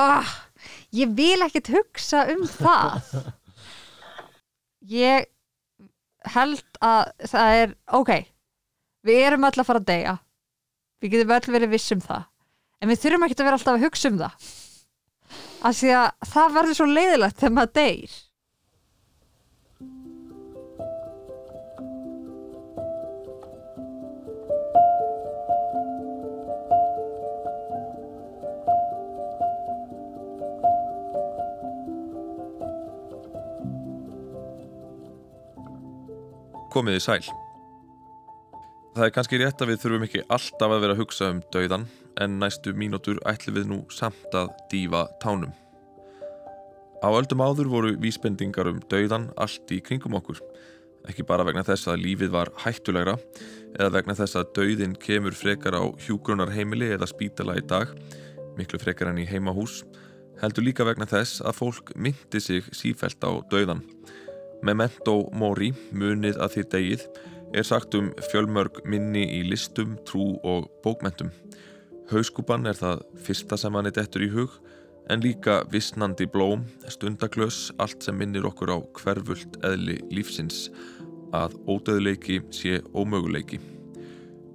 oh, ég vil ekkert hugsa um það. Ég held að það er ok, við erum öll að fara að deyja. Við getum öll verið viss um það. En við þurfum ekki að vera alltaf að hugsa um það. Af því að það verður svo leiðilegt þegar maður deyr Komiði sæl. Það er kannski rétt að við þurfum ekki alltaf að vera að hugsa um dauðan en næstu mínútur ætlum við nú samt að dífa tánum. Á öldum áður voru vísbendingar um dauðan allt í kringum okkur. Ekki bara vegna þess að lífið var hættulegra eða vegna þess að dauðin kemur frekar á hjúgrunarheimili eða spítala í dag, miklu frekar enn í heimahús, heldur líka vegna þess að fólk myndi sig sífælt á dauðan. Memento Mori, munið að þér degið, er sagt um fjölmörg minni í listum, trú og bókmentum. Hauskúpan er það fyrsta sem hann er dettur í hug, en líka vissnandi blóm, stundaklös, allt sem minnir okkur á hverfult eðli lífsins, að ódöðleiki sé ómöguleiki.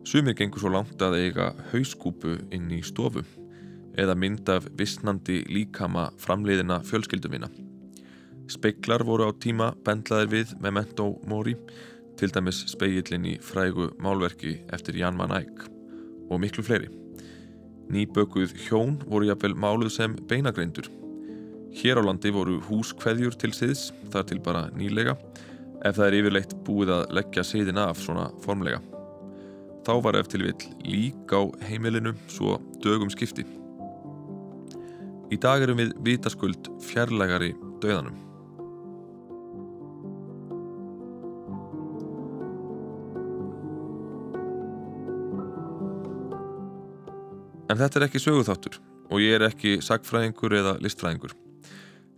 Sumir gengur svo langt að eiga hauskúpu inn í stofu, eða mynd af vissnandi líkama framleiðina fjölskyldumina. Speiklar voru á tíma bendlaðir við Memento Mori, til dæmis speillin í frægu málverki eftir Jan van Eyck og miklu fleiri. Nýbökuð hjón voru jafnvel máluð sem beinagreindur. Hér á landi voru húskveðjur til siðs, þar til bara nýlega, ef það er yfirleitt búið að leggja siðina af svona formlega. Þá var eftir vill lík á heimilinu svo dögum skipti. Í dag erum við vitaskuld fjarlægari döðanum. En þetta er ekki söguþáttur og ég er ekki sagfræðingur eða listfræðingur.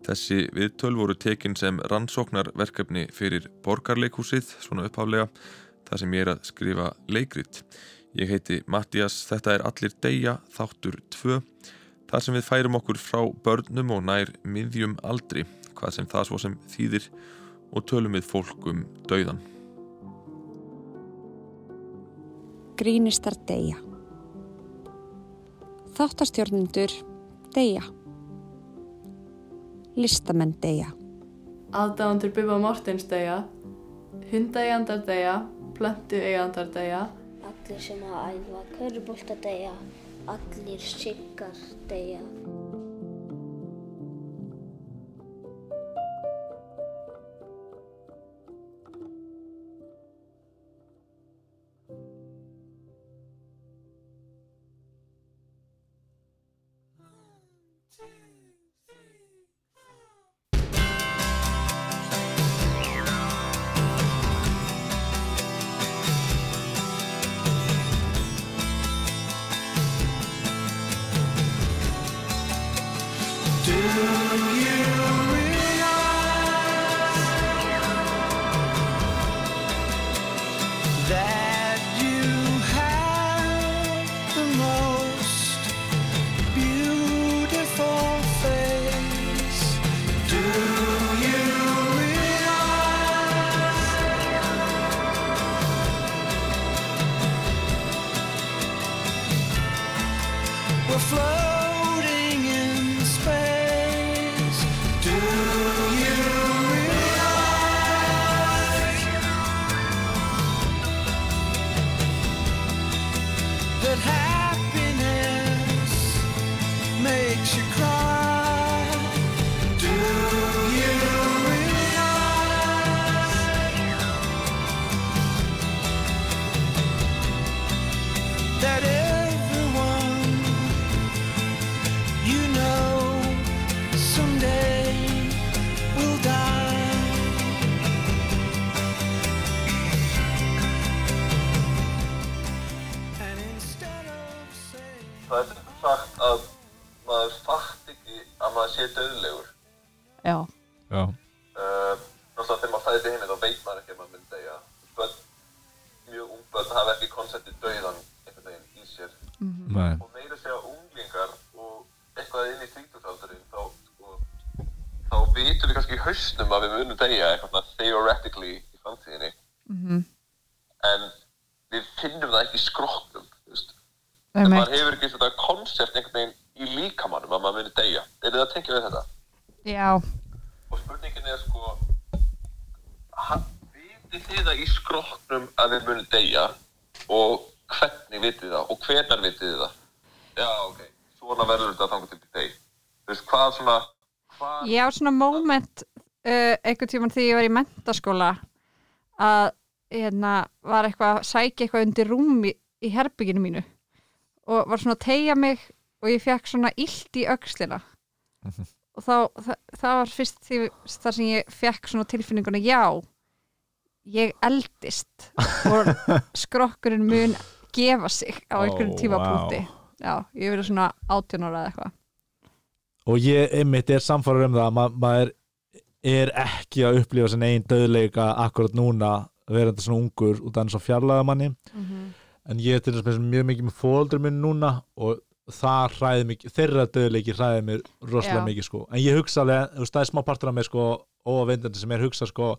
Þessi viðtöl voru tekin sem rannsóknarverkefni fyrir borgarleikhúsið, svona uppháflega, þar sem ég er að skrifa leikrit. Ég heiti Mattias, þetta er Allir Deyja, þáttur 2, þar sem við færum okkur frá börnum og nær miðjum aldri, hvað sem það svo sem þýðir og tölum við fólk um dauðan. Grínistar deyja. Þáttastjórnendur deyja. Listamenn deyja. Aðdáðandur Bubba Mortens deyja, hundaegandar deyja, plöntuegandar deyja, Allir sem að æfa körubólta deyja, allir siggar deyja. should cry. Ég á svona moment uh, einhvern tímann þegar ég var í mentaskóla að hérna var eitthvað að sækja eitthvað undir rúm í, í herbygginu mínu og var svona að tegja mig og ég fekk svona illt í öxlina. Og þá, það, það var fyrst því, þar sem ég fekk svona tilfinninguna já ég eldist og skrokkurinn mun gefa sig á einhverjum Ó, tímapunkti. vá. já, ég verið svona 18 ára eða eitthvað og ég einmitt er samfæður um það að ma maður er ekki að upplifa sin einn döðleika akkurat núna verandi svona ungur út af hann svo fjarlæða manni en ég er til þess að mjög mikið með fóldur minn núna og það hræði mikið, þeirra döðleiki hræði mér rosalega Já. mikið sko, en ég hugsa alveg, þú veist, það er smá partur af mér sko, óavindandi sem er hugsa sko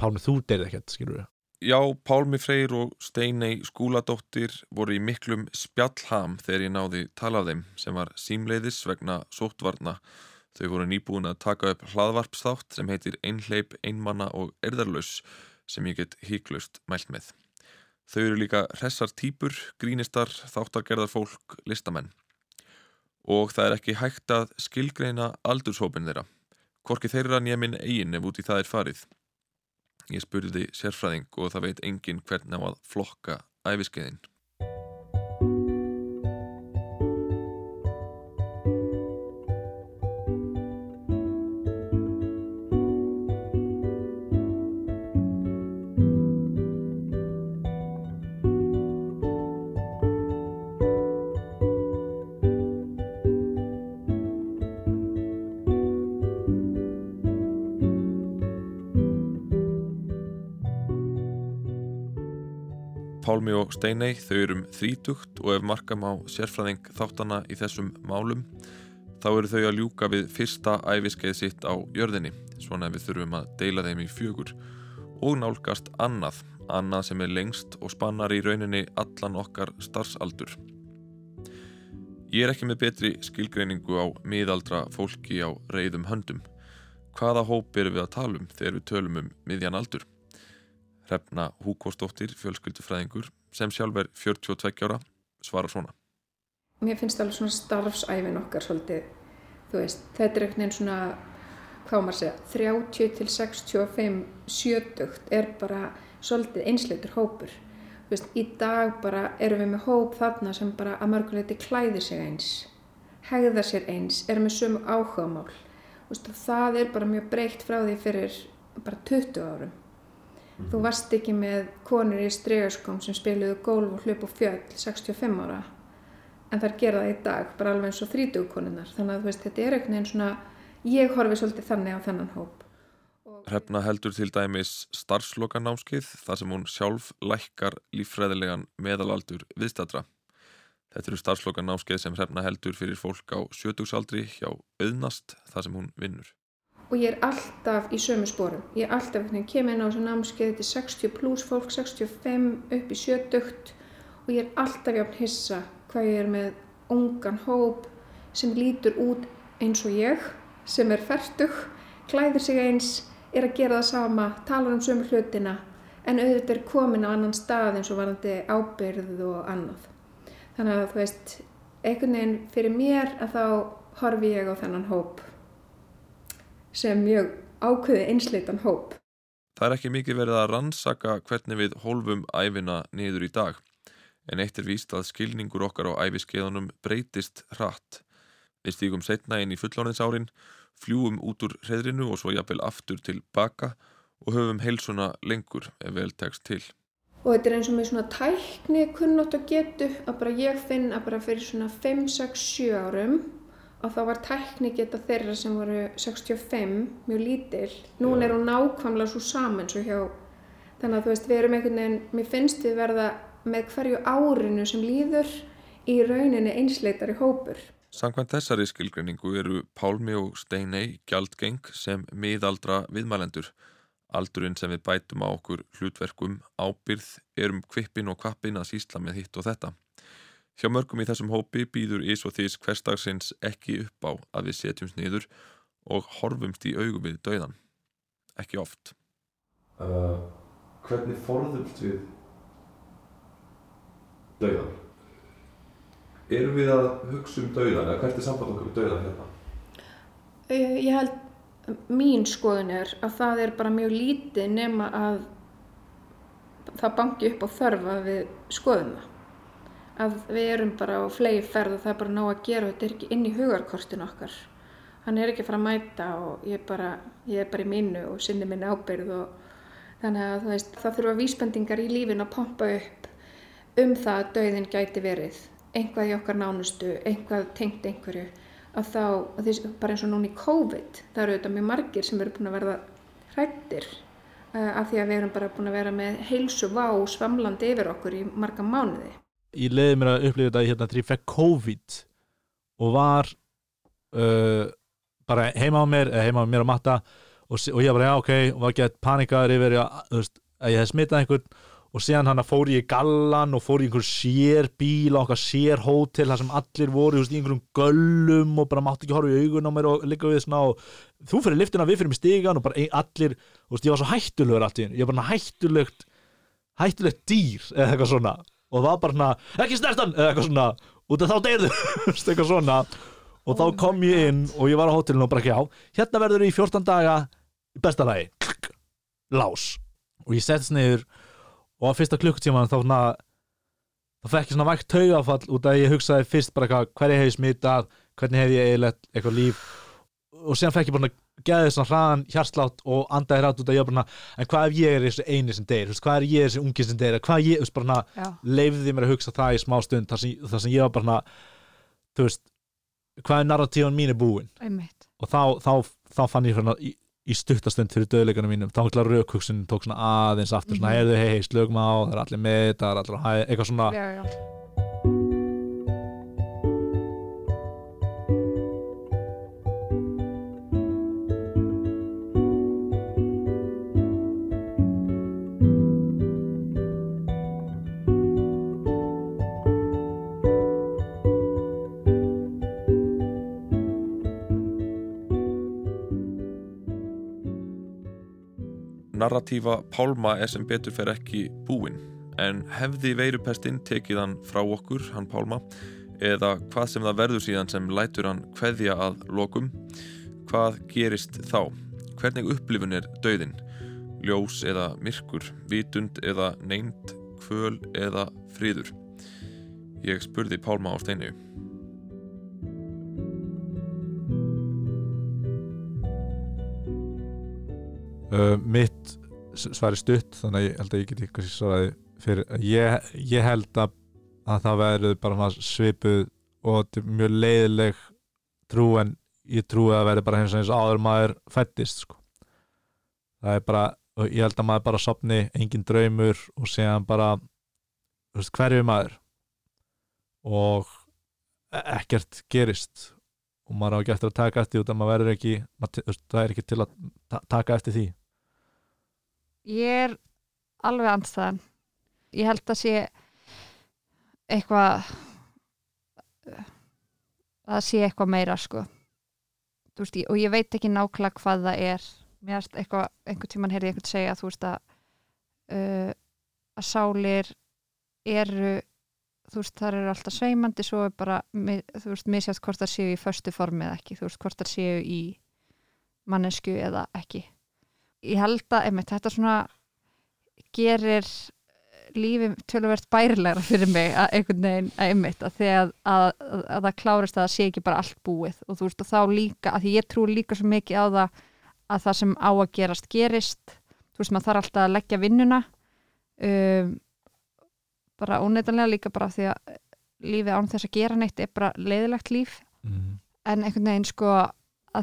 Pálmi, þú deyrið ekkert, skilur við Já, Pálmi Freyr og Steinei Skúladóttir voru í miklum spjallham þegar ég náði tala af þeim sem var símleiðis vegna sóttvarna. Þau voru nýbúin að taka upp hlaðvarpsþátt sem heitir Einhleip, Einmanna og Erðarlaus sem ég get híklaust mælt með. Þau eru líka hressar típur, grínistar, þáttargerðar fólk, listamenn. Og það er ekki hægt að skilgreina aldurshópin þeirra. Hvorki þeirra nýja minn eigin ef út í það er farið. Ég spurði sérfræðing og það veit enginn hvernig á að flokka æfiskeiðin. Pálmi og Steinei þau eru um þrítugt og ef markam á sérfræðing þáttana í þessum málum þá eru þau að ljúka við fyrsta æfiskeið sitt á jörðinni svona við þurfum að deila þeim í fjögur og nálgast annað, annað sem er lengst og spannar í rauninni allan okkar starfsaldur. Ég er ekki með betri skilgreiningu á miðaldra fólki á reyðum höndum. Hvaða hóp erum við að tala um þegar við tölum um miðjan aldur? Hrefna Húkostóttir, fjölskyldufræðingur, sem sjálf er 42 ára, svarar svona. mér finnst alveg svona starfsæfin okkar svolítið, þú veist, þetta er veginn svona, hvað maður að segja, 30 til 65, 70 er bara svolítið einsleitur hópur. Þú veist, í dag bara erum við með hóp þarna sem bara að mörguleiti klæðir sig eins, hegða sér eins, er með sömu áhugamál. Og það er bara mjög breytt frá því fyrir bara 20 árum. Þú varst ekki með konur í stregaskóm sem spiluðu gólf og hlup og fjöll 65 ára en þær gera það í dag bara alveg eins og 30 konunnar þannig að veist þetta er einhvern veginn svona ég horfi svolítið þannig á þennan hóp Hrefna heldur til dæmis starfslokanámskið þar sem hún sjálf lækkar líffræðilegan meðalaldur viðstatra. Þetta eru starfslokanámskið sem Hrefna heldur fyrir fólk á sjötugsaldri hjá auðnast þar sem hún vinnur. Og ég er alltaf í sömu sporum. Ég er alltaf einhvern veginn kemur inn á þessu námskeið þetta er 60 pluss fólk, 65 upp í 70 og ég er alltaf jafn hissa hvað ég er með ungan hóp sem lítur út eins og ég sem er færtug, klæðir sig eins er að gera það sama, talar um sömu hlutina en auðvitað er komin á annan stað eins og varandi ábyrð og annað. Þannig að þú veist einhvern veginn fyrir mér að þá horfi ég á þennan hóp sem mjög ákveði einsleitan hóp. Það er ekki mikið verið að rannsaka hvernig við hólfum æfina niður í dag, en eitt er víst að skilningur okkar á æfiskeiðunum breytist hratt. Við stígum setna inn í fullóniðsárin, fljúum út úr hreðrinu og svo jafnvel aftur til baka og höfum heilsuna lengur ef vel tekst til. Og þetta er eins og með svona tækni kunnótt og getu að bara ég finn að bara fyrir svona 5, 6, 7 árum og þá var tækni geta þeirra sem voru 65 mjög lítil. Núna er hún nákvæmlega svo saman svo hjá þannig að þú veist við erum einhvern veginn, mér finnst við verða með hverju árinu sem líður í rauninni einsleitari hópur. Samkvæmt þessari skilgreiningu eru Pálmi og Steinei gjaldgeng sem miðaldra viðmælendur. Aldurinn sem við bætum á okkur hlutverkum ábyrð erum kvippin og kvappin að sísla með hitt og þetta. Hjá mörgum í þessum hópi býður ís og þís hverstagsins ekki upp á að við setjumst niður og horfumst í augum við dauðan. Ekki oft. Uh, hvernig forðumst við dauðan? Erum við að hugsa um dauðan eða hvert er samband okkur við dauðan hérna? Eh, Ég held, mín skoðun er að það er bara mjög lítið nema að það banki upp á þörf að við skoðum það. Að við erum bara á flegi ferð og það er bara nóg að gera og þetta er ekki inn í hugarkortinu okkar. Hann er ekki að fara að mæta og ég er bara, ég er bara í mínu og sinni minni ábyrð og þannig að veist, það þurfa vísbendingar í lífinu að pompa upp um það að dauðin gæti verið einhvað í okkar nánustu, einhvað tengt einhverju að þá, að því, bara eins og núna í COVID, það eru auðvitað mjög margir sem eru búin að verða hrættir uh, af því að við erum bara búin að vera með heilsu vá svamlandi yfir okkur í marga mánuði. Ég leiði mér að upplifa þetta hérna þegar ég fekk COVID og var uh, bara heima á mér eða heima á mér og matta og, og ég bara já ok og var gett panikaður yfir að, veist, að ég hef smitað einhvern og síðan hann fór ég í gallan og fór í einhver sér bíl og okkar sér hótel þar sem allir voru veist, í einhverjum göllum og bara mátti ekki horfa í augun á mér og líka við svona og þú fyrir liftina við fyrir mig stigan og bara ein, allir veist, ég var svo hættulegur allt í einu. Ég var bara hættulegt hættulegt dýr eða eitthvað svona og það var bara svona, ekki snertan! Eða eitthvað svona, út af þá deyrðu eitthvað svona. Og þá kom ég inn og ég var á hótelinu og bara ekki á hérna verður í 14 daga í besta lagi. Klikk. lás. Og ég settist niður og á fyrsta klukkutíman þá svona þá fekk ég svona vægt taugafall út af að ég hugsaði fyrst bara eitthvað hverju hef ég smitað hvernig hef ég eiginlegt eitthvað líf. Og síðan fekk ég bara geðið svona hraðan hjarslátt og andaði hrætt út af bara en hvað ef ég er þessi eini sem deyr, hvað er ég þessi ungi sem deyr, hvað ég, þú veist, bara leifði mér að hugsa það í smá stund þar sem, þar sem ég var bara þú veist hvað er narratífan mín er búin? Einmitt. og þá, þá, þá fann ég svona í, í stuttastund fyrir döðleikunum mínum. Þá ekki raukhugsun tók svona aðeins aftur svona, Mhm. heyrðu, hei, hei, slögum á, það er allir með það er allir hæ, eitthvað svona. Já, já. Narratífa Pálma er sem betur fer ekki búin en hefði veirupestinn tekið hann frá okkur, hann Pálma eða hvað sem það verður síðan sem lætur hann kveðja að lokum hvað gerist þá? Hvernig upplifun er döðin? Ljós eða myrkur, vitund eða neynd, kvöl eða friður? Ég spurði Pálma á steinu uh, mitt svar er stutt þannig að ég held að ég geti kannski svaraði fyrir ég, ég held að, að það verður bara svipuð og mjög leiðileg trú en ég trúi að það verður bara eins og eins áður maður fættist sko. það er bara ég held að maður bara sopni engin draumur og séðan bara veist, hverju er maður. Og e- ekkert gerist. Og maður á ekki eftir að taka eftir út að maður verður ekki maður, það er ekki til að ta taka eftir því Ég er alveg andstæðan. Ég held að sé eitthvað að sé eitthvað meira sko. Veist, og ég veit ekki nákvæmlega hvað það er. Mér erst eitthvað, einhvern tímann heyrði ég einhvern segja þú veist að uh, að sálir eru þú veist, þar eru alltaf sveimandi svo er bara, þú veist, misjátt hvort það séu í föstu formi eða ekki, þú veist, hvort það séu í mannesku eða ekki ég held að, einmitt, þetta svona gerir lífið töluvert bærilegra fyrir mig að einhvern veginn, að einmitt að að, að, að það klárist að það sé ekki bara allt búið. Og þú veist, og þá líka, að því ég trú líka svo mikið á það að það sem á að gerast gerist, þú veist, maður þarf alltaf að leggja vinnuna um, bara óneitanlega líka bara því að lífið án þess að gera neitt er bara leiðilegt líf. Mm. en einhvern veginn sko að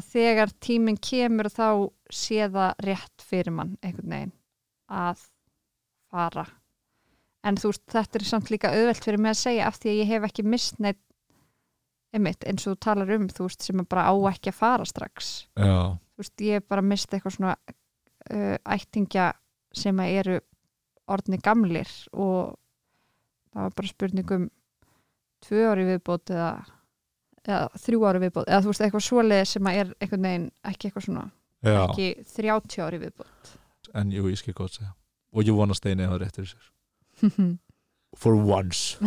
þegar tíminn kemur þá sé það rétt fyrir mann einhvern veginn að fara. En þú veist þetta er samt líka auðvelt fyrir mig að segja af því að ég hef ekki mist neitt einmitt, eins og þú talar um þú veist, sem er bara á ekki að fara strax. Já, þú veist, ég hef bara mist eitthvað svona uh, ættingja sem að eru orðni gamlir og það var bara spurningum tvö ári viðbót eða, eða þrjú ári viðbót eða þú veist, eitthvað svoleið sem að er einhvern veginn ekki eitthvað svona, já. ekki 30 ári viðbót. En jú, ég skil gott segja. Og ég vona steini að það rétt fyrir sér. For once.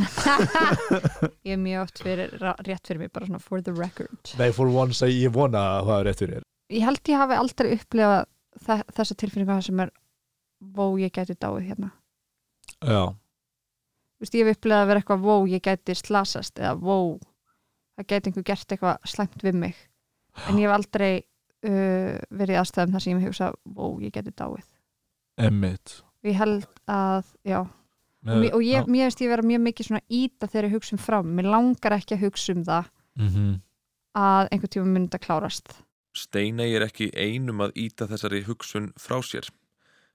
Ég er mjög oft fyrir, rétt fyrir mig bara svona for the record. Nei, for once ég vona að það er rétt fyrir þér. Ég held ég hafi aldrei upplifað þe þessa tilfinninga sem er vó ég gæti dáið hérna. Já, Þú veist, ég hef upplegað að vera eitthvað vó ég gæti slasast eða vó það gæti einhver gert eitthvað slæmt við mig. En ég hef aldrei uh, verið aðstæðum þar sem ég hef hugsað vó ég gæti dáið. Emmitt og ég held að, já. Og, mér, og ég, mér finnst ég vera mjög mikið svona íta þegar ég hugsa um fram, mér langar ekki að hugsa um það. Mm -hmm. að einhvern tíma myndi að klárast. Steinei er ekki einum að íta þessari hugsun frá sér.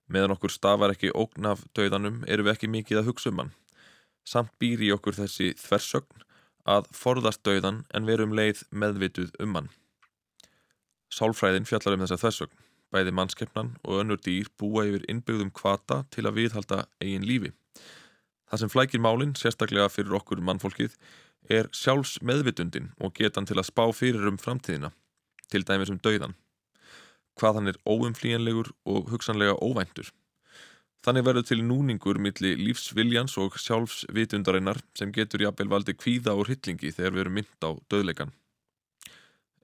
Meðan okkur stafar ekki ógn af döðanum erum við ekki mikið að hugsa um hann. Samt býr í okkur þessi þversögn að forðast döðan en verum leið meðvituð um hann. Sálfræðin fjallar um þessa þversögn. Bæði mannskeppnan og önnur dýr búa yfir innbyggðum kvata til að viðhalda eigin lífi. Það sem flækir málinn, sérstaklega fyrir okkur mannfólkið, er sjálfs meðvitundin og getan til að spá fyrir um framtíðina til dæmis um dauðan, hvað hann er óumflýjanlegur og hugsanlega óvæntur. Þannig verður til núningur milli lífsviljans og sjálfsvitundarinnar sem getur jafnvel valdi kvíða og hryllingi þegar við erum mynd á döðleikan.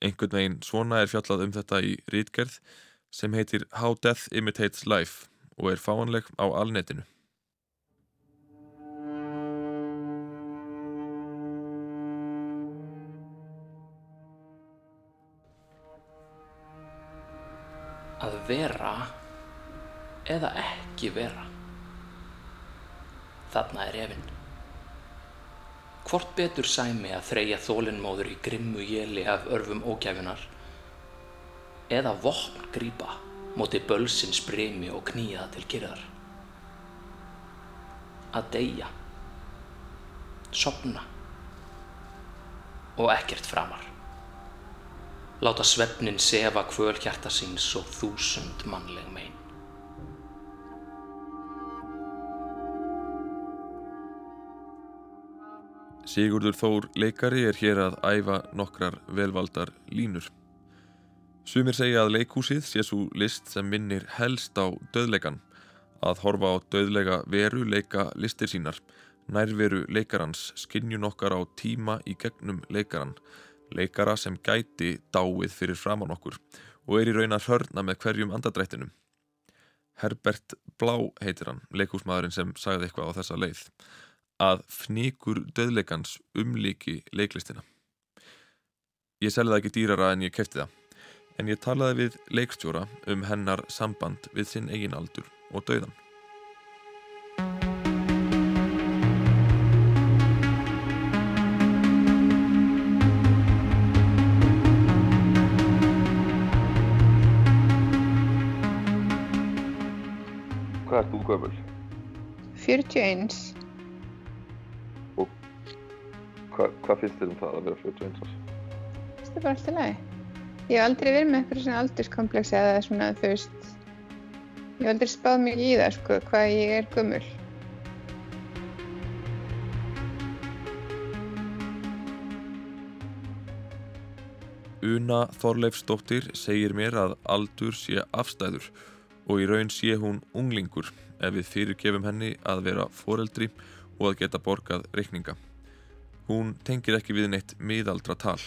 Einhvern veginn svona er fjallað um þetta í rítgerð sem heitir How Death Imitates Life og er fáanleg á alnetinu. að vera eða ekki vera. Þarna er efinn. Hvort betur sæmi að þreyja þólinnmóður í grimmu jéli af örfum ógæfunar eða vopn grípa móti bölsins brimi og knýja til kyrðar að deyja sopna og ekkert framar. Láta svefnin sefa kvöl hjarta síns og þúsund mannleg mein. Sigurður Þór leikari er hér að æfa nokkrar velvaldar línur. Sumir segja að leikhúsið sé svo list sem minnir helst á döðleikan, að horfa á döðlega veru leika listir sínar, nærveru leikarans, skinjun okkar á tíma í gegnum leikaran, leikara sem gæti dáið fyrir framann okkur og er í raun að hörna með hverjum andadrættinum. Herbert Blá heitir hann, leikhúsmaðurinn sem sagði eitthvað á þessa leið, að fníkur döðleikans umlíki leiklistina. Ég selði það ekki dýrara en ég kefti það, en ég talaði við leikstjóra um hennar samband við sinn eigin aldur og döðan. Hvað ert þú gömul? 41. Hva, hvað finnst þér um það að vera 41 árs? Það er bara alltaf lagi. Ég hef aldrei verið með eitthvað svona aldurskomplex eða svona, þú veist, ég hef aldrei spáð mikið í það, sko, hvað ég er gömul. Una Þorleifsdóttir segir mér að aldur sé afstæður og í raun sé hún unglingur ef við fyrirgefum henni að vera foreldri og að geta borgað reikninga. Hún tengir ekki við neitt miðaldra tal.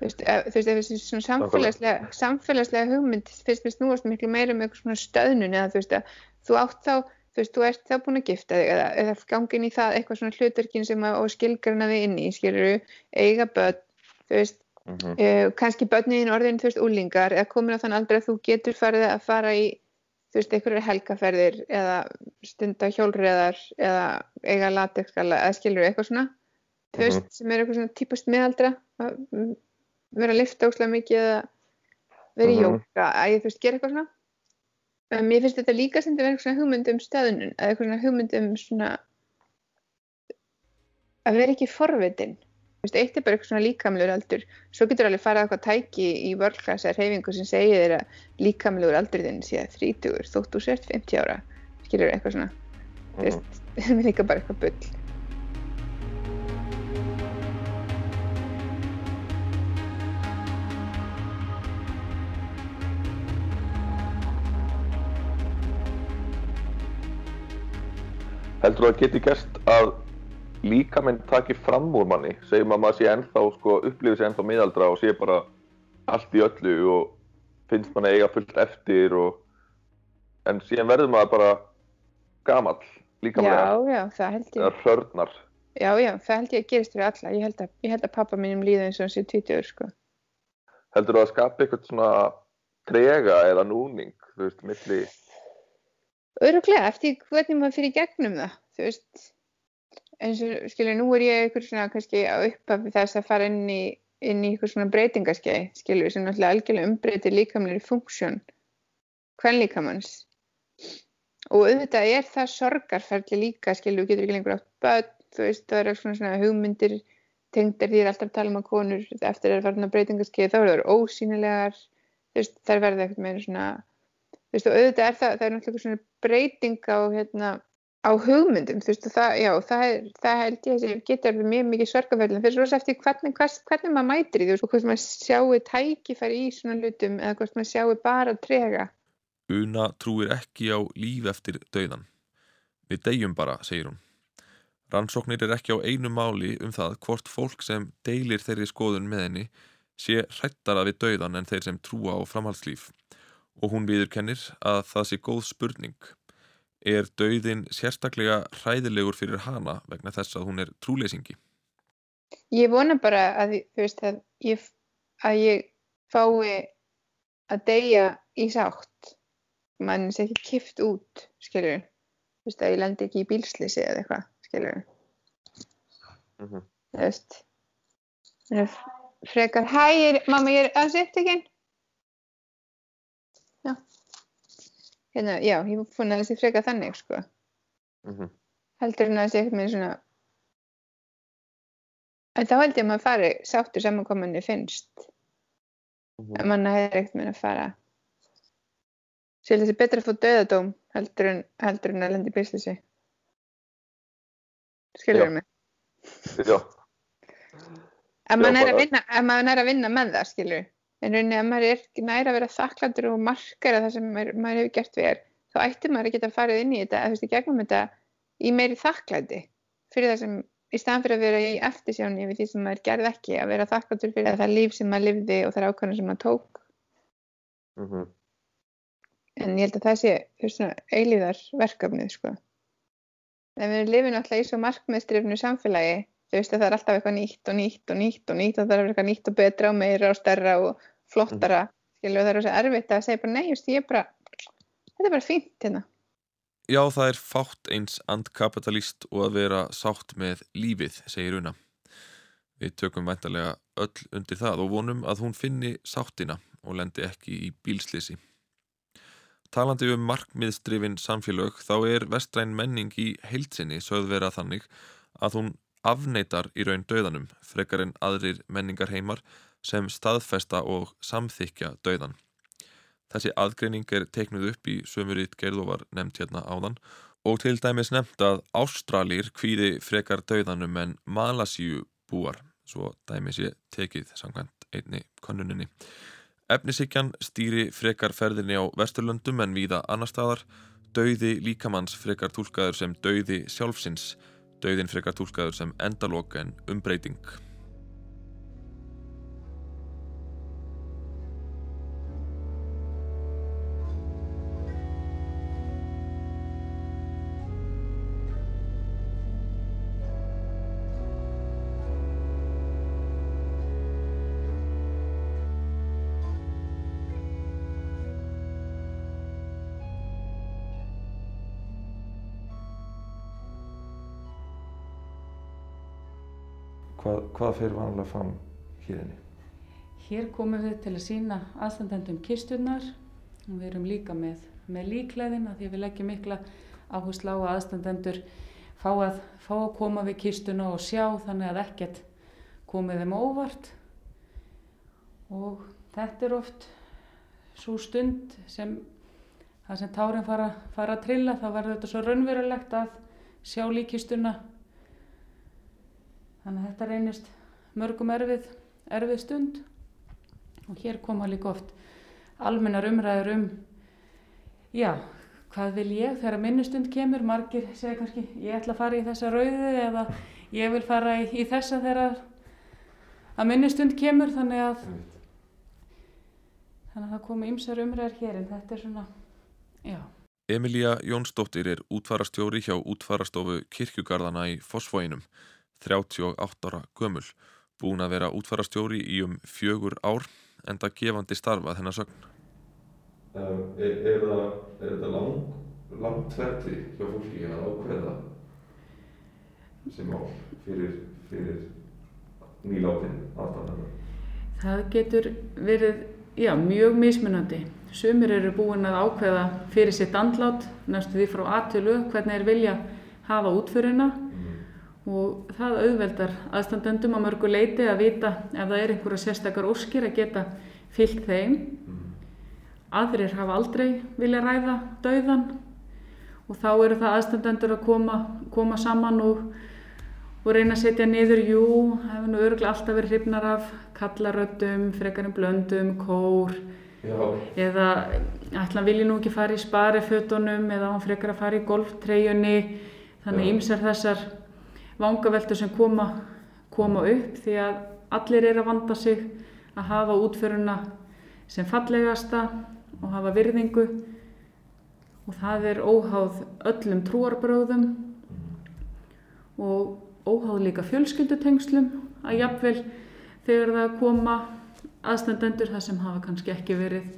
Þú veist, þessi svona samfélagslega, samfélagslega hugmynd fyrst mér snúast miklu meira um eitthvað svona stöðnun eða þú veist að þú átt þá, þú veist, þú ert þá búin að gifta þig eða, eða gangin í það eitthvað svona hlutverkin sem að, skilgarna þig inn í, skilur eiga börn, þú veist, Mm uh, kannski börnin orðin, þú veist, úlingar eða komin á þann aldrei að þú getur farið að fara í, þú veist, einhverjar helgaferðir eða stunda hjólreðar eða eiga latexgala eða skilur eitthvað svona, þú veist, sem er eitthvað svona típast meðaldra að mm, vera að lifta óslega mikið eða vera í Mhm. jóka, að ég þú veist, gera eitthvað svona. En mér finnst þetta líka sem þetta vera eitthvað svona hugmynd um stöðunum eða eitthvað svona hugmynd um svona að vera ekki forvitin. Þú veist, eitt er bara eitthvað svona líkamlegur aldur. Svo getur alveg farið á eitthvað tæki í vörklassa reyfingu sem segir þér að líkamlegur aldur þinn sé 30 þótt þú sért 50 ára. Skilur eitthvað svona. Þú veist, það er líka bara eitthvað bull Heldur þú að geti gerst að líkaminn taki fram úr manni? Segjum að maður sé ennþá, sko, upplifir sig ennþá miðaldra og sé bara allt í öllu og finnst manni eiga fullt eftir og en síðan verður maður bara gamall. Já, já, það hrörnar. Já, já, það held ég að gerist fyrir alla ég held að, ég held að pappa mínum líða eins og hann sé 20 sko. Heldur þú að skapa eitthvað svona trega eða núning, þú veist, milli... Öruglega, eftir hvernig maður fyrir gegnum það, þú veist, eins og, skilur, nú er ég eitthvað svona kannski á upphafi þess að fara inn í, inn í eitthvað svona breytingaskei, skilur, sem náttúrulega algjörlega umbreytir líkamlega funksjón, hvern líkamanns. Og auðvitað er það sorgarferli líka, skilur, þú getur ekki lengur átt börn, þú veist, það eru svona, svona hugmyndir tengdar því er alltaf að tala um að konur eftir að fara á breytingaskei, þá eru það ósýnilegar, þú veist, þær verða eitthvað meira svona þú veist og auðvitað er það, það er náttúrulega svona breyting á hérna á hugmyndum, þú veist og það, já, það, er, það held ég að verið mjög mikið sorgaferðin fyrir svo eftir hvernig, hvers, hvernig maður mætir í því og hvort maður sjáu tækifæri í svona hlutum eða hvort maður sjáu bara trega. Una trúir ekki á líf eftir dauðan. Við deyjum bara, segir hún. Rannsóknir er ekki á einu máli um það hvort fólk sem deilir þeirri skoðun með henni sé hrættara við dauðan en þeir sem trúa á framhaldslíf og hún viðurkennir að það sé góð spurning. Er dauðin sérstaklega hræðilegur fyrir hana vegna þess að hún er trúleysingi? Ég vona bara að, þú veist, að ég, að ég fái að deyja í sátt. Mann sé ekki kift út, skilur. Þú veist, að ég lendi ekki í bílslýsi eða eitthvað, skilur. Mhm. Þú veist. Frekar, hæ, mamma, ég er aðeins upptekinn. Já. Hérna, já, ég búin að þessi frekar þannig, sko. Mhm. Heldur en að þessi eitthvað með svona En þá held ég að maður fari sáttur saman hvað manni finnst. Mhm. En mann hefur ekkert með að fara. Sér þessi betra að fá döðadóm heldur en, heldur en að lendi bíslýsi. Skilur mig? Já, ef maður er að vinna með það, skilur En rauninni ef maður er ekki næra að vera þakkláttur og markara það sem maður, maður hefur gert er, þá ætti maður að geta farið inn í þetta, eða þú veist, í gegnum þetta í meiri þakklæti fyrir það sem, í staðan fyrir að vera í eftirsjáni við því sem maður gerði ekki, að vera þakkláttur fyrir það líf sem maður lifði og þær ákvæmna sem maður tók. mhm. En ég held að það sé svona eilíðar verkefnið, sko. En við lifum náttúrulega í svo markmiðstrifnu samfélagi, þú veist að það er alltaf eitthvað nýtt og nýtt og nýtt og nýtt og það er eitthvað nýtt og betra og meira og stærra og flottara, skilju, og það er svo erfitt að segja bara nei, just, ég er bara, þetta er bara fínt hérna. Já, það er fátt eins andkapitalist og að vera sátt með lífið, segir Una. Við tökum væntalega öll undir það og vonum að hún finni sáttina og lendi ekki í bílslisi. Talandi um markmiðstrifin samfélög þá er vestræn menning í heilsinni sögð vera þannig að hún afneitar í raun döðanum frekar en aðrir menningar heimar sem staðfesta og samþykja döðan. Þessi aðgreining er teiknuð upp í sömurít gerð og var nefnt hérna áðan og til dæmis nefnt að Ástralir kvíði frekar döðanum en Malasíu búar, svo dæmis ég tekið samkvæmt einni konnuninni. Efnisíkjan stýri frekar ferðinni á Vesturlöndum en víða annar staðar, döiði líkamanns frekar túlkaður sem döiði sjálfsins, döiðin frekar túlkaður sem endalok en umbreyting. Hvað, fyrir vanlega fram hér inni? Hér komum við til að sína aðstandendum kisturnar og við erum líka með, með líklæðina því að við leggjum mikla áherslu á að aðstandendur fá að, fá að koma við kistuna og sjá þannig að ekkert komið þeim óvart og þetta er oft svo stund sem það sem tárin fara, fara að trilla þá verður þetta svo raunverulegt að sjá líkistuna þannig að þetta reynist mörgum erfið, erfið stund. Og hér koma líka oft almennar umræður um já, hvað vil ég? Þegar minnustund kemur, margir segja kannski ég ætla að fara í þessa rauðu eða ég vil fara í, í þessa þegar að minnustund kemur. Þannig að þannig að það komi ymsar umræður hér en þetta er svona, já. Emilía Jónsdóttir er útfarastjóri hjá útfarastofu kirkjugarðana í Fossvóinum, 38 ára gömul, búin að vera útfarastjóri í um fjögur ár en það gefandi starfað hennar sögn. Um, er, er, það, er þetta lang, langt ferli hjá fólki að ákveða sem mál fyrir, fyrir nýláttinn aðstæðan? Það getur verið, já, mjög mismunandi. Sumir eru búin að ákveða fyrir sitt andlát, næstu því frá aðtölu, hvernig þeir vilja hafa útförina og það auðveldar aðstandendum á mörgu leiti að vita ef það er einhverja sérstakar óskir að geta fyllt þeim. Aðrir hafa aldrei vilja ræða dauðan og þá eru það aðstandendur að koma, koma saman og, og reyna að setja niður, jú, hefur nú örgulega alltaf verið hrifnar af kallaröddum, frekarinn blöndum, kór, Já. eða ætla vilji nú ekki fara í sparifötunum eða hann frekar að fara í golftreyjunni þannig ýmsar þessar vangaveltur sem koma, koma upp því að allir eru að vanda sig að hafa útföruna sem fallegasta og hafa virðingu og það er óháð öllum trúarbröðum og óháð líka fjölskyldutengslum að jafnvel þegar það koma aðstandendur þar sem hafa kannski ekki verið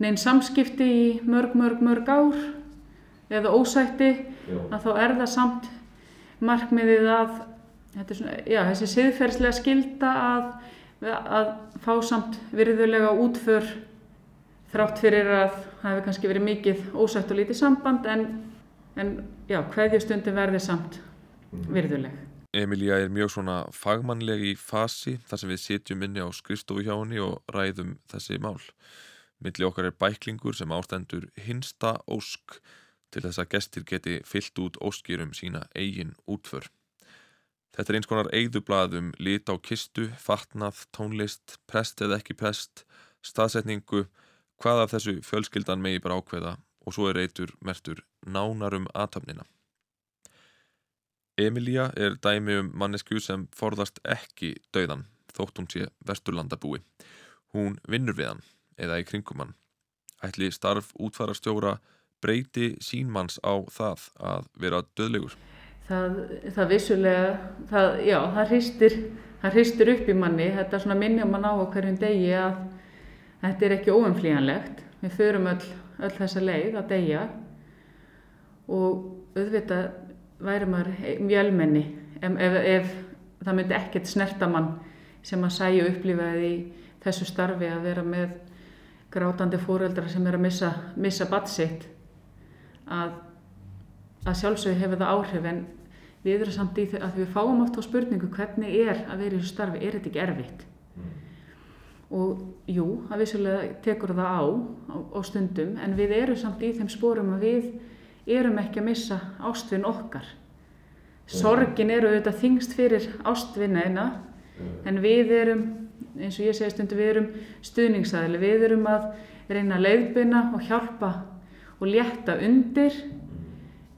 neinn samskipti í mörg, mörg, mörg ár eða ósætti Já. að þá er það samt markmiðið að þetta er svona, já, þessi siðferðslega skilda að, að fá samt virðulega útför þrátt fyrir að það hefur kannski verið mikið ósætt og lítið samband en, en já, hverjustundin verði samt virðuleg. Emilía er mjög svona fagmannleg í fasi þar sem við sitjum inni á skrifstofu hjá henni og ræðum þessi mál. Milli okkar er bæklingur sem ástendur hinsta ósk til þess að gestir geti fyllt út óskir um sína eigin útför. Þetta er eins konar eigðublað um lit á kistu, fatnað, tónlist, prest eða ekki prest, staðsetningu, hvað af þessu fjölskyldan megi bara ákveða og svo er reytur mertur nánarum aðtöfnina. Emilía er dæmi um mannesku sem forðast ekki dauðan þótt hún sé vesturlandabúi. Hún vinnur við hann eða í kringum hann. Ætli starf útfarastjóra breyti sínmanns á það að vera döðlegur. Það, það vissulega, það, já, það hristir, það hristir upp í manni, þetta svona minnja mann á hverjum degi að þetta er ekki óumflýjanlegt. Við förum öll, öll þessa leið að deyja og auðvitað væri maður mjölmenni ef, ef, ef það myndi ekkert snerta mann sem að sæja upplifaði í þessu starfi að vera með grátandi fóreldra sem er að missa, missa badsitt að, að sjálfsögðu hefur það áhrif en við erum samt í því að við fáum oft á spurningu hvernig er að vera í þessu starfi, er þetta ekki erfitt? Og jú, að vissulega tekur það á, á á stundum en við erum samt í þeim spórum að við erum ekki að missa ástvinn okkar. Sorgin eru auðvitað þingst fyrir ástvinaðina en við erum, eins og ég segi stundu, við erum stuðningsæðili, við erum að reyna að leiðbina og hjálpa og létta undir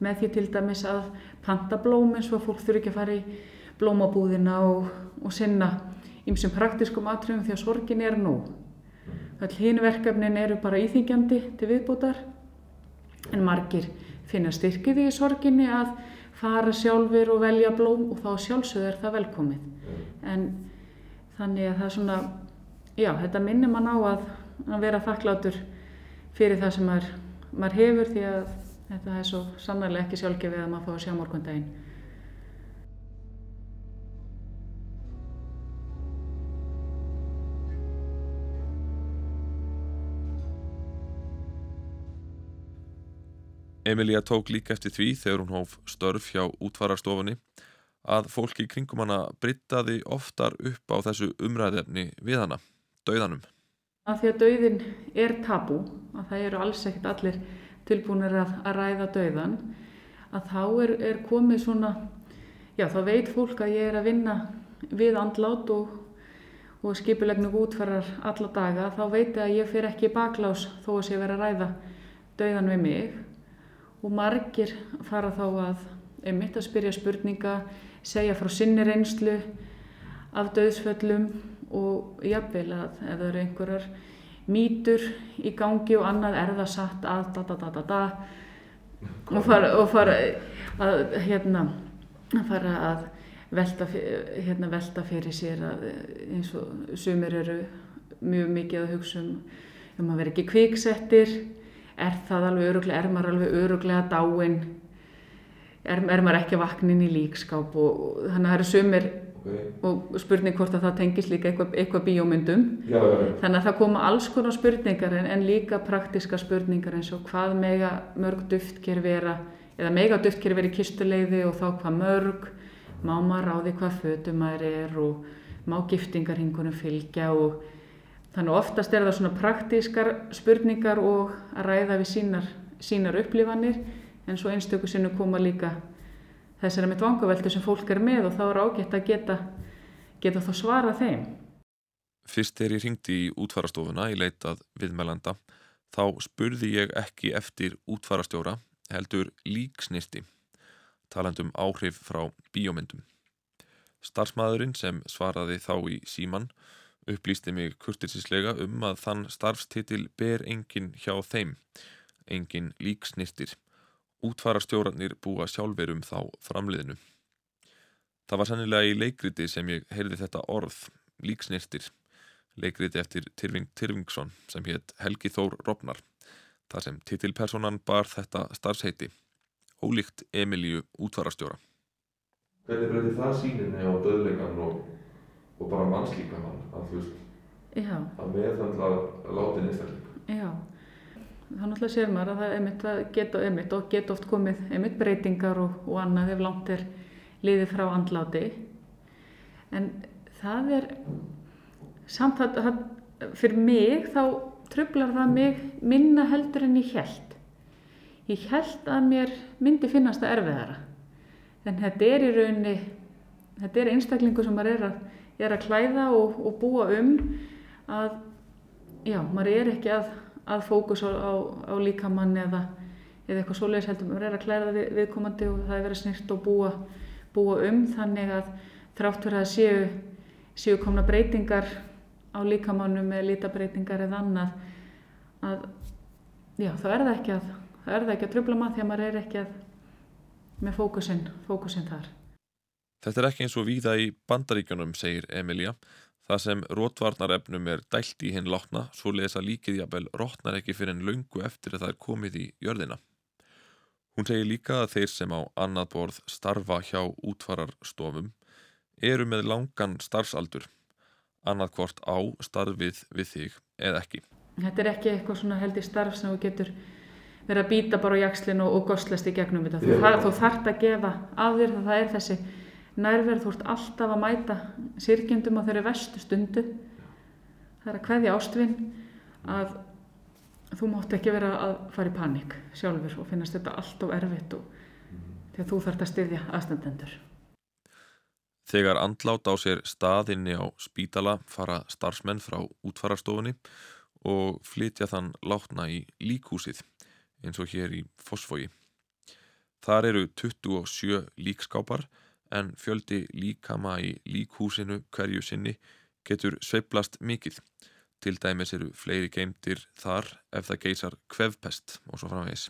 með því til dæmis að planta blóm eins og fólk þurfi ekki að fara í blómabúðina og, og sinna ýmsum praktiskum atriðum því að sorgin er nú. Öll hinn verkefnin eru bara íþingjandi til viðbútar en margir finna styrkið í sorginni að fara sjálfur og velja blóm og þá sjálfsögðu er það velkomið. En þannig að það er svona, já, þetta minnir mann á að, að vera þakklátur fyrir það sem maður, maður hefur því að þetta er svo sannarlega ekki sjálfgefið að maður fá að sjá morgundaginn. Emilía tók líka eftir því þegar hún hóf störf hjá útfararstofunni að fólki kringum hana brittaði oftar upp á þessu umræðefni við hana, dauðanum. Af því að dauðin er tabú, að það eru alls ekkert allir tilbúinir að, að ræða dauðan, að þá er, er komið svona, já þá veit fólk að ég er að vinna við andlát og, og skipulegnu útferðar alla daga, þá veit ég að ég fyrir ekki baklás þó að sé verið að ræða dauðan við mig. Og margir fara þá að einmitt að spyrja spurninga, segja frá sinni reynslu af döðsföllum og jafnvel að ef það eru einhverjar mýtur í gangi og annað er það satt að da da da da da. Og fara, og fara að hérna fara að velta, hérna, velta fyrir sér að eins og sumir eru mjög mikið að hugsa um um að vera ekki kviksettir. Er það alveg öruglega, er maður alveg öruglega dáinn? Er, er maður ekki inn í líkskáp og, og þannig að það eru sumir og spurning hvort að það tengist líka eitthvað, eitthvað bíómyndum Já, já, já. þannig að það koma alls konar spurningar en, en líka praktiska spurningar eins og hvað mega mörg duftker vera eða mega duftker vera í kistuleiði og þá hvað mörg má maður ráði hvað fötum maður er og má giftingarhingunum fylgja og þannig oftast er það svona praktískar spurningar og að ræða við sínar, sínar upplifanir en svo einstöku sinni koma líka þessari með dvangaveldu sem fólk er með og þá er ágætt að geta, geta þá svara þeim. Fyrst þegar ég ringdi í útfarastofuna í leitað viðmælanda þá spurði ég ekki eftir útfarastjóra heldur líksnirti talandum áhrif frá bíómyndum. Starfsmæðurinn sem svaraði þá í síman upplýsti mig kurtisislega um að þann starfstitil ber engin hjá þeim, engin líksnirtir. Útfarastjórarnir búa sjálfur um þá framliðinu. Það var sannilega í leikriti sem ég heyrði þetta orð, líksnirtir, leikriti eftir Tyrfing Tyrfingsson sem hétt Helgi Þór Robnar, þar sem titilpersonan bar þetta starfsheiti, ólíkt Emilíu útfarastjóra. Hvernig breytir það síninni á döðleikan og, og bara mannslíkamann að þú veist, Já. að meðhandla látin einstakling? Já, þá náttúrulega sér maður að það einmitt, að geta, einmitt, og geta oft komið einmitt breytingar og, og annað ef langt er liðið frá andláti. En það er samt að, að fyrir mig þá trublar það mig minna heldur en ég held. Ég held að mér myndi finnast það erfiðara. En þetta er í rauninni, þetta er einstaklingu sem maður er að, er að klæða og, og búa um að já, maður er ekki að, að fókus á, á, á líkamann eða, eða eitthvað svoleiðis heldur, maður er að klæða við, viðkomandi og það er verið snirt og búa, búa um þannig að þrátt fyrir að séu, séu komna breytingar á líkamannum eða lítabreytingar eða annað að já, þá er það ekki að, að trubla maður því að maður er ekki að með fókusinn, fókusinn þar. Þetta er ekki eins og víða í bandaríkjunum, segir Emilia, það sem rótvarnarefnum er dælt í hinn látna, svo lesa líkið jafnvel rótnar ekki fyrir en löngu eftir að það er komið í jörðina. Hún segir líka að þeir sem á annað borð starfa hjá útfararstofum eru með langan starfsaldur, annað hvort á starfið við þig eða ekki. Þetta er ekki eitthvað svona held í starf sem þú getur verið að býta bara á jakslinn og, og goslast í gegnum þetta. Þú, þar, þú þart að gefa af þér það er þessi nærverð, þú ert alltaf að mæta sirkjendum á þeirri vestu stundu. Það er að kveðja ástvinn að þú mátt ekki vera að fara í panik sjálfur og finnast þetta allt of erfitt og þegar þú þart að styðja aðstandendur. Þegar andlát á sér staðinni á spítala fara starfsmenn frá útfararstofunni og flytja þann látna í líkhúsið eins og hér í Fossvogi. Þar eru 27 líkskápar en fjöldi líkama í líkhúsinu hverju sinni getur sveiflast mikið. Til dæmis eru fleiri geimdir þar ef það geysar kvefpest og svo framvegis.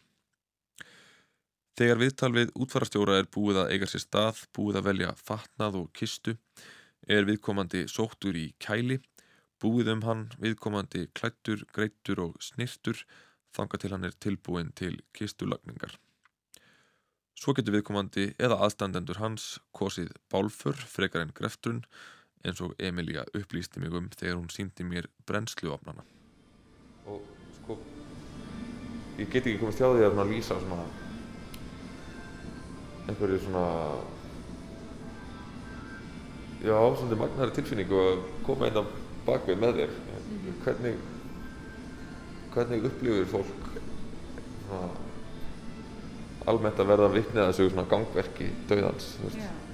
Þegar viðtal við útfarastjóra er búið að eiga sér stað, búið að velja fatnað og kistu, er viðkomandi sóttur í kæli, búið um hann, viðkomandi klættur, greittur og snirtur, þanga til hann er tilbúin til kistulagningar. Svo getur viðkomandi eða aðstandendur hans kosið bálfur frekar en greftrun eins og Emilia upplýsti mig um þegar hún síndi mér brennsluofnana. Og sko, ég get ekki komist hjá því að lýsa svona einhverju svona já, svona magnari tilfinningu að koma inn á bakvið með þér. Mhm. Hvernig, hvernig upplifir fólk svona, almennt að verða vitnið að þessu svona gangverki döðans? Já. Já, það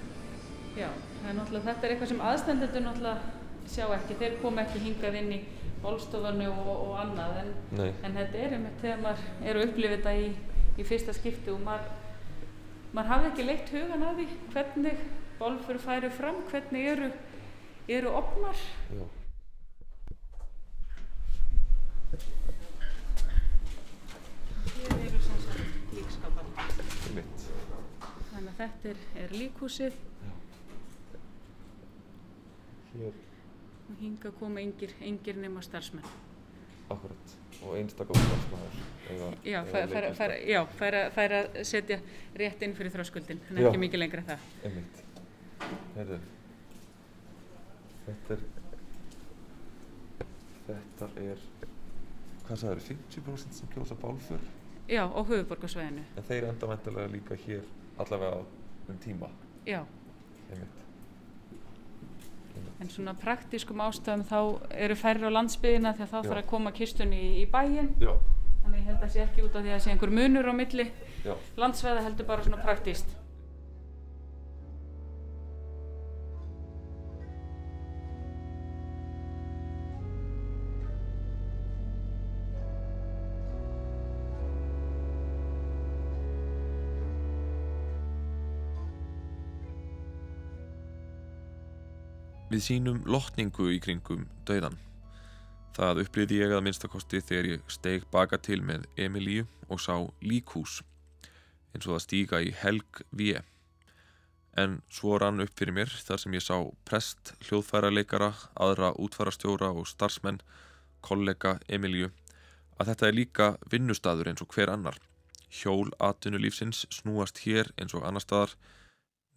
er náttúrulega, þetta er eitthvað sem aðstendendur náttúrulega sjá ekki, þeir koma ekki hingað inn í bólstofunni og, og annað en, en þetta er einmitt þegar maður er að upplifa þetta í, í fyrsta skipti og maður, maður hafði ekki leitt hugan að því hvernig bólfur færi fram, hvernig eru, eru opnar. Já. Hér eru sem sagt líkskapar. Einmitt. Þannig að þetta er, er líkhúsið Hér, og hinga koma engir, engir nema starfsmenn. akkurat. Og einstaklega starfsmæður. eða- Já, færa, færa að setja rétt inn fyrir þröskuldin, en ekki mikið lengra það. Einmitt. Heyrðu. Þetta er... Þetta er... Hvað sagður, 50% sem kjósa bálfur? Já, á höfuborgarsvæðinu. En þeir enda vantilega líka hér allavega um tíma. Já, Einmitt. En svona praktískum ástæðum þá eru færri á landsbyðina því að þá Já. þarf að koma kistunni í, í bæinn. Já. Þannig ég held að sé ekki út af því að sé einhver munur á milli Já. landsvæða heldur bara svona praktíst. Við sínum lotningu í kringum dauðan. Það upplýði ég að minnstakosti þegar ég steig baka til með Emilíu og sá líkhús, eins og það stíga í helg við. En svo rann upp fyrir mér þar sem ég sá prest, hljóðfæraleikara, aðra útfarastjóra og starfsmenn, kollega Emilíu, að þetta er líka vinnustadur eins og hver annar. Hjól atvinnulífsins snúast hér eins og annar staðar,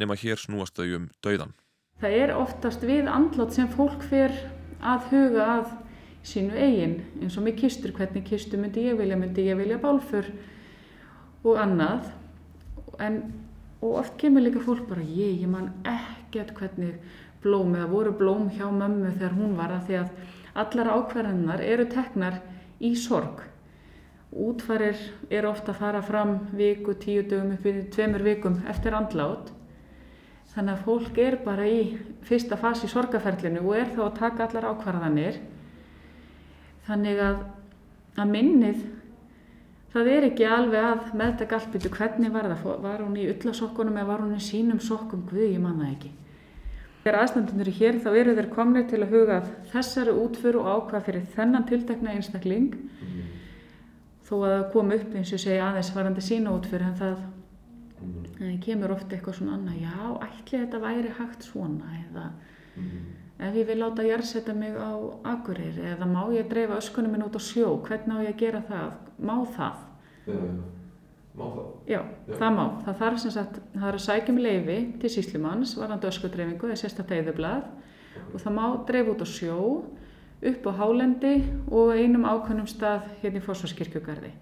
nema hér snúast þau um dauðan. Það er oftast við andlátt sem fólk fer að huga að sínu eigin, eins og með kistur, hvernig kistu myndi ég vilja, myndi ég vilja bálfur og annað. En, og oft kemur líka fólk bara, ég, ég man ekkert hvernig blóm eða voru blóm hjá mömmu þegar hún var að því að allar ákvarðanar eru teknar í sorg. Útfarir eru ofta að fara fram viku, tíu dögum upp í tveimur vikum eftir andlát. Þannig að fólk er bara í fyrsta fasi sorgaferlinu og er þá að taka allar ákvarðanir. Þannig að, að minnið, það er ekki alveg að meðtaka allt byrju hvernig var það, var hún í ullasokkunum eða var hún í sínum sokkum, guð ég man það ekki. Þegar aðstandunir eru hér þá eru þeir komnir til að huga að þessari útföru og ákvað fyrir þennan tiltekna einstakling. Þó að það kom upp eins og segi aðeins varandi sína útföru en það það kemur ofta eitthvað svona annað, já, ætli þetta væri hægt svona eða ef ég vil láta jarðsetta mig á Akureyri eða má ég dreifa öskunum minn út á sjó, hvernig á ég að gera það, má það? Já, já. Má það? Já, það má. Það þarf sem sagt, það er að sækja um leifi til síslumanns, varandi öskudreifingu, það er sérstætt eyðublað og það má dreifa út á sjó, upp á hálendi og einum ákveðnum stað hérna í Fossvarskirkjugarði.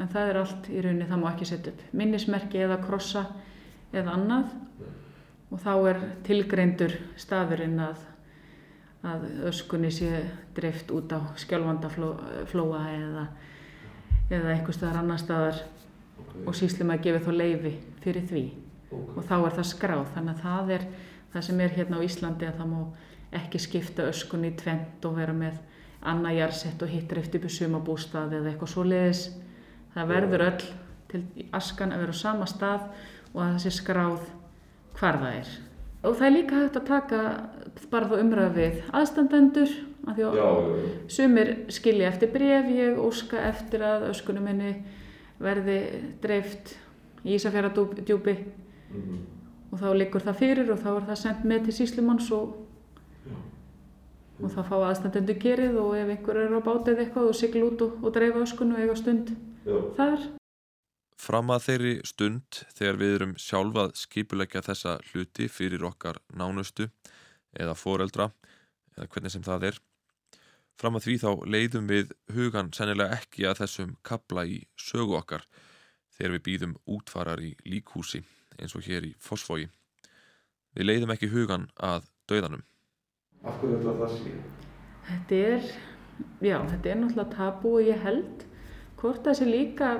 En það er allt í rauninni, það má ekki setja upp minnismerki eða krossa eða annað. Og þá er tilgreindur staðurinn að, að öskunni sé dreift út á skjálfandaflóa eða, eða einhver staðar annar staðar. Og síslum að gefa þá leifi fyrir því. Og þá er það skráð. Þannig að það er það sem er hérna á Íslandi að það má ekki skipta öskunni tvent og vera með annað jarsett og hitt dreift upp í sumabústað eða eitthvað svoleiðis það verður öll til askan að vera á sama stað og að það sé skráð hvar það er og það er líka hægt að taka bara þá umræða við aðstandendur af því að sumir skilja eftir bref ég óska eftir að öskunum minni verði dreift í Ísafjara-djúpi Mhm. og þá liggur það fyrir og þá er það sendt með til síslumanns og, og þá fá aðstandendur gerið og ef einhver er á bátið eitthvað og sigla út og, og dreifa öskunu og eiga stund. Þar Fram að þeirri stund þegar við erum sjálfað skipuleggja þessa hluti fyrir okkar nánustu eða foreldra eða hvernig sem það er. Fram að því þá leiðum við hugan sennilega ekki að þessum kapla í sögu okkar þegar við býðum útfarar í líkhúsi eins og hér í Fossvogi. Við leiðum ekki hugan að dauðanum. Af hverju þetta það sé? Þetta er, já, þetta er náttúrulega tabú og ég held hvort það sé líka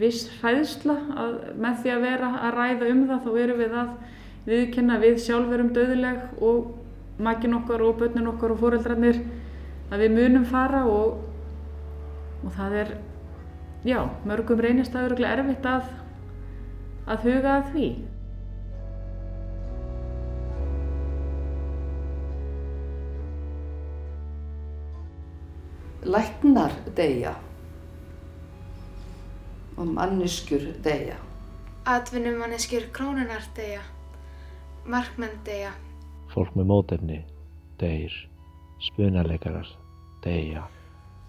viss hræðsla að með því að vera að ræða um það þá erum við að viðkynna við sjálf erum döðuleg og makin okkar og börnin okkar og fóreldrarnir að við munum fara og, og það er, já, mörgum reynist það öruglega erfitt að, að huga að því. Læknar deyja og manneskjur deyja. Atvinnumanneskjur krónunar deyja. Markmenn deyja. Fólk með mótefni deyr. Spunaleikarar deyja.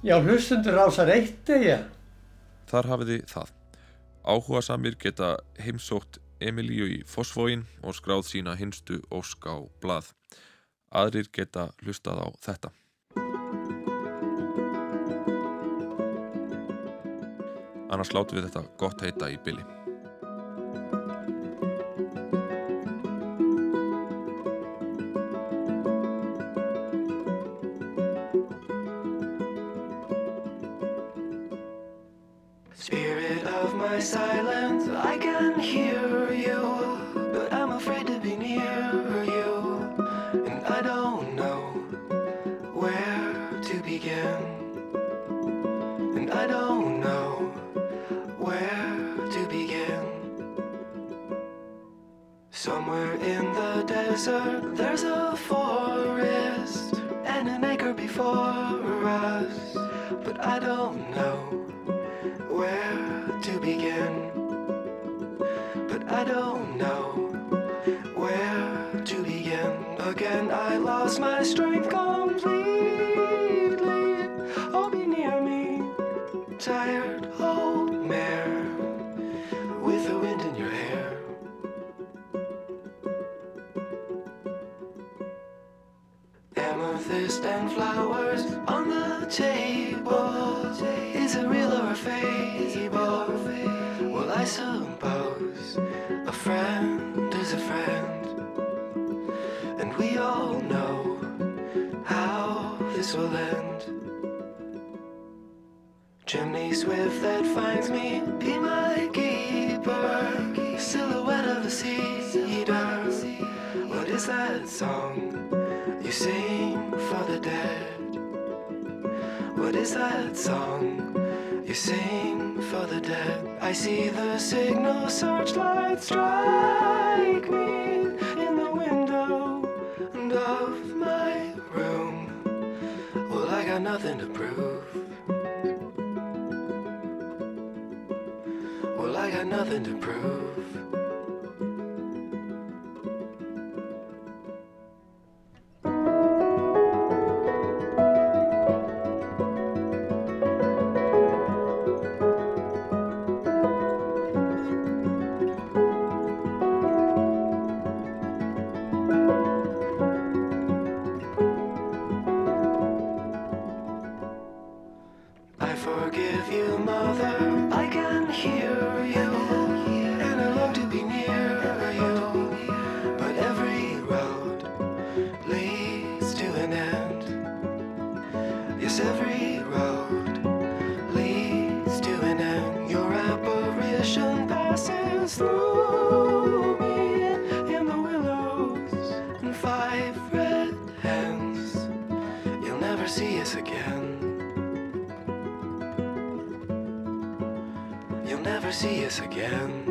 Já, hlustundur rásar eitt deyja. Þar hafið þið það. Áhuga samir geta heimsótt Emilíu í Fossvógin og skráð sína hinstu ósk á blað. Aðrir geta hlustað á þetta. Annars látum við þetta gott heita í byli. Amethyst and flowers on the table. Is it real or a fable? Well, I suppose a friend is a friend. And we all know how this will end. Chimney swift that finds me, be my keeper. Silhouette of the cedar. What is that song you sing for the dead? What is that song you sing for the dead? I see the signal searchlight strike me in the window of my room. Well, I got nothing to prove. Well, I got nothing to prove. this again.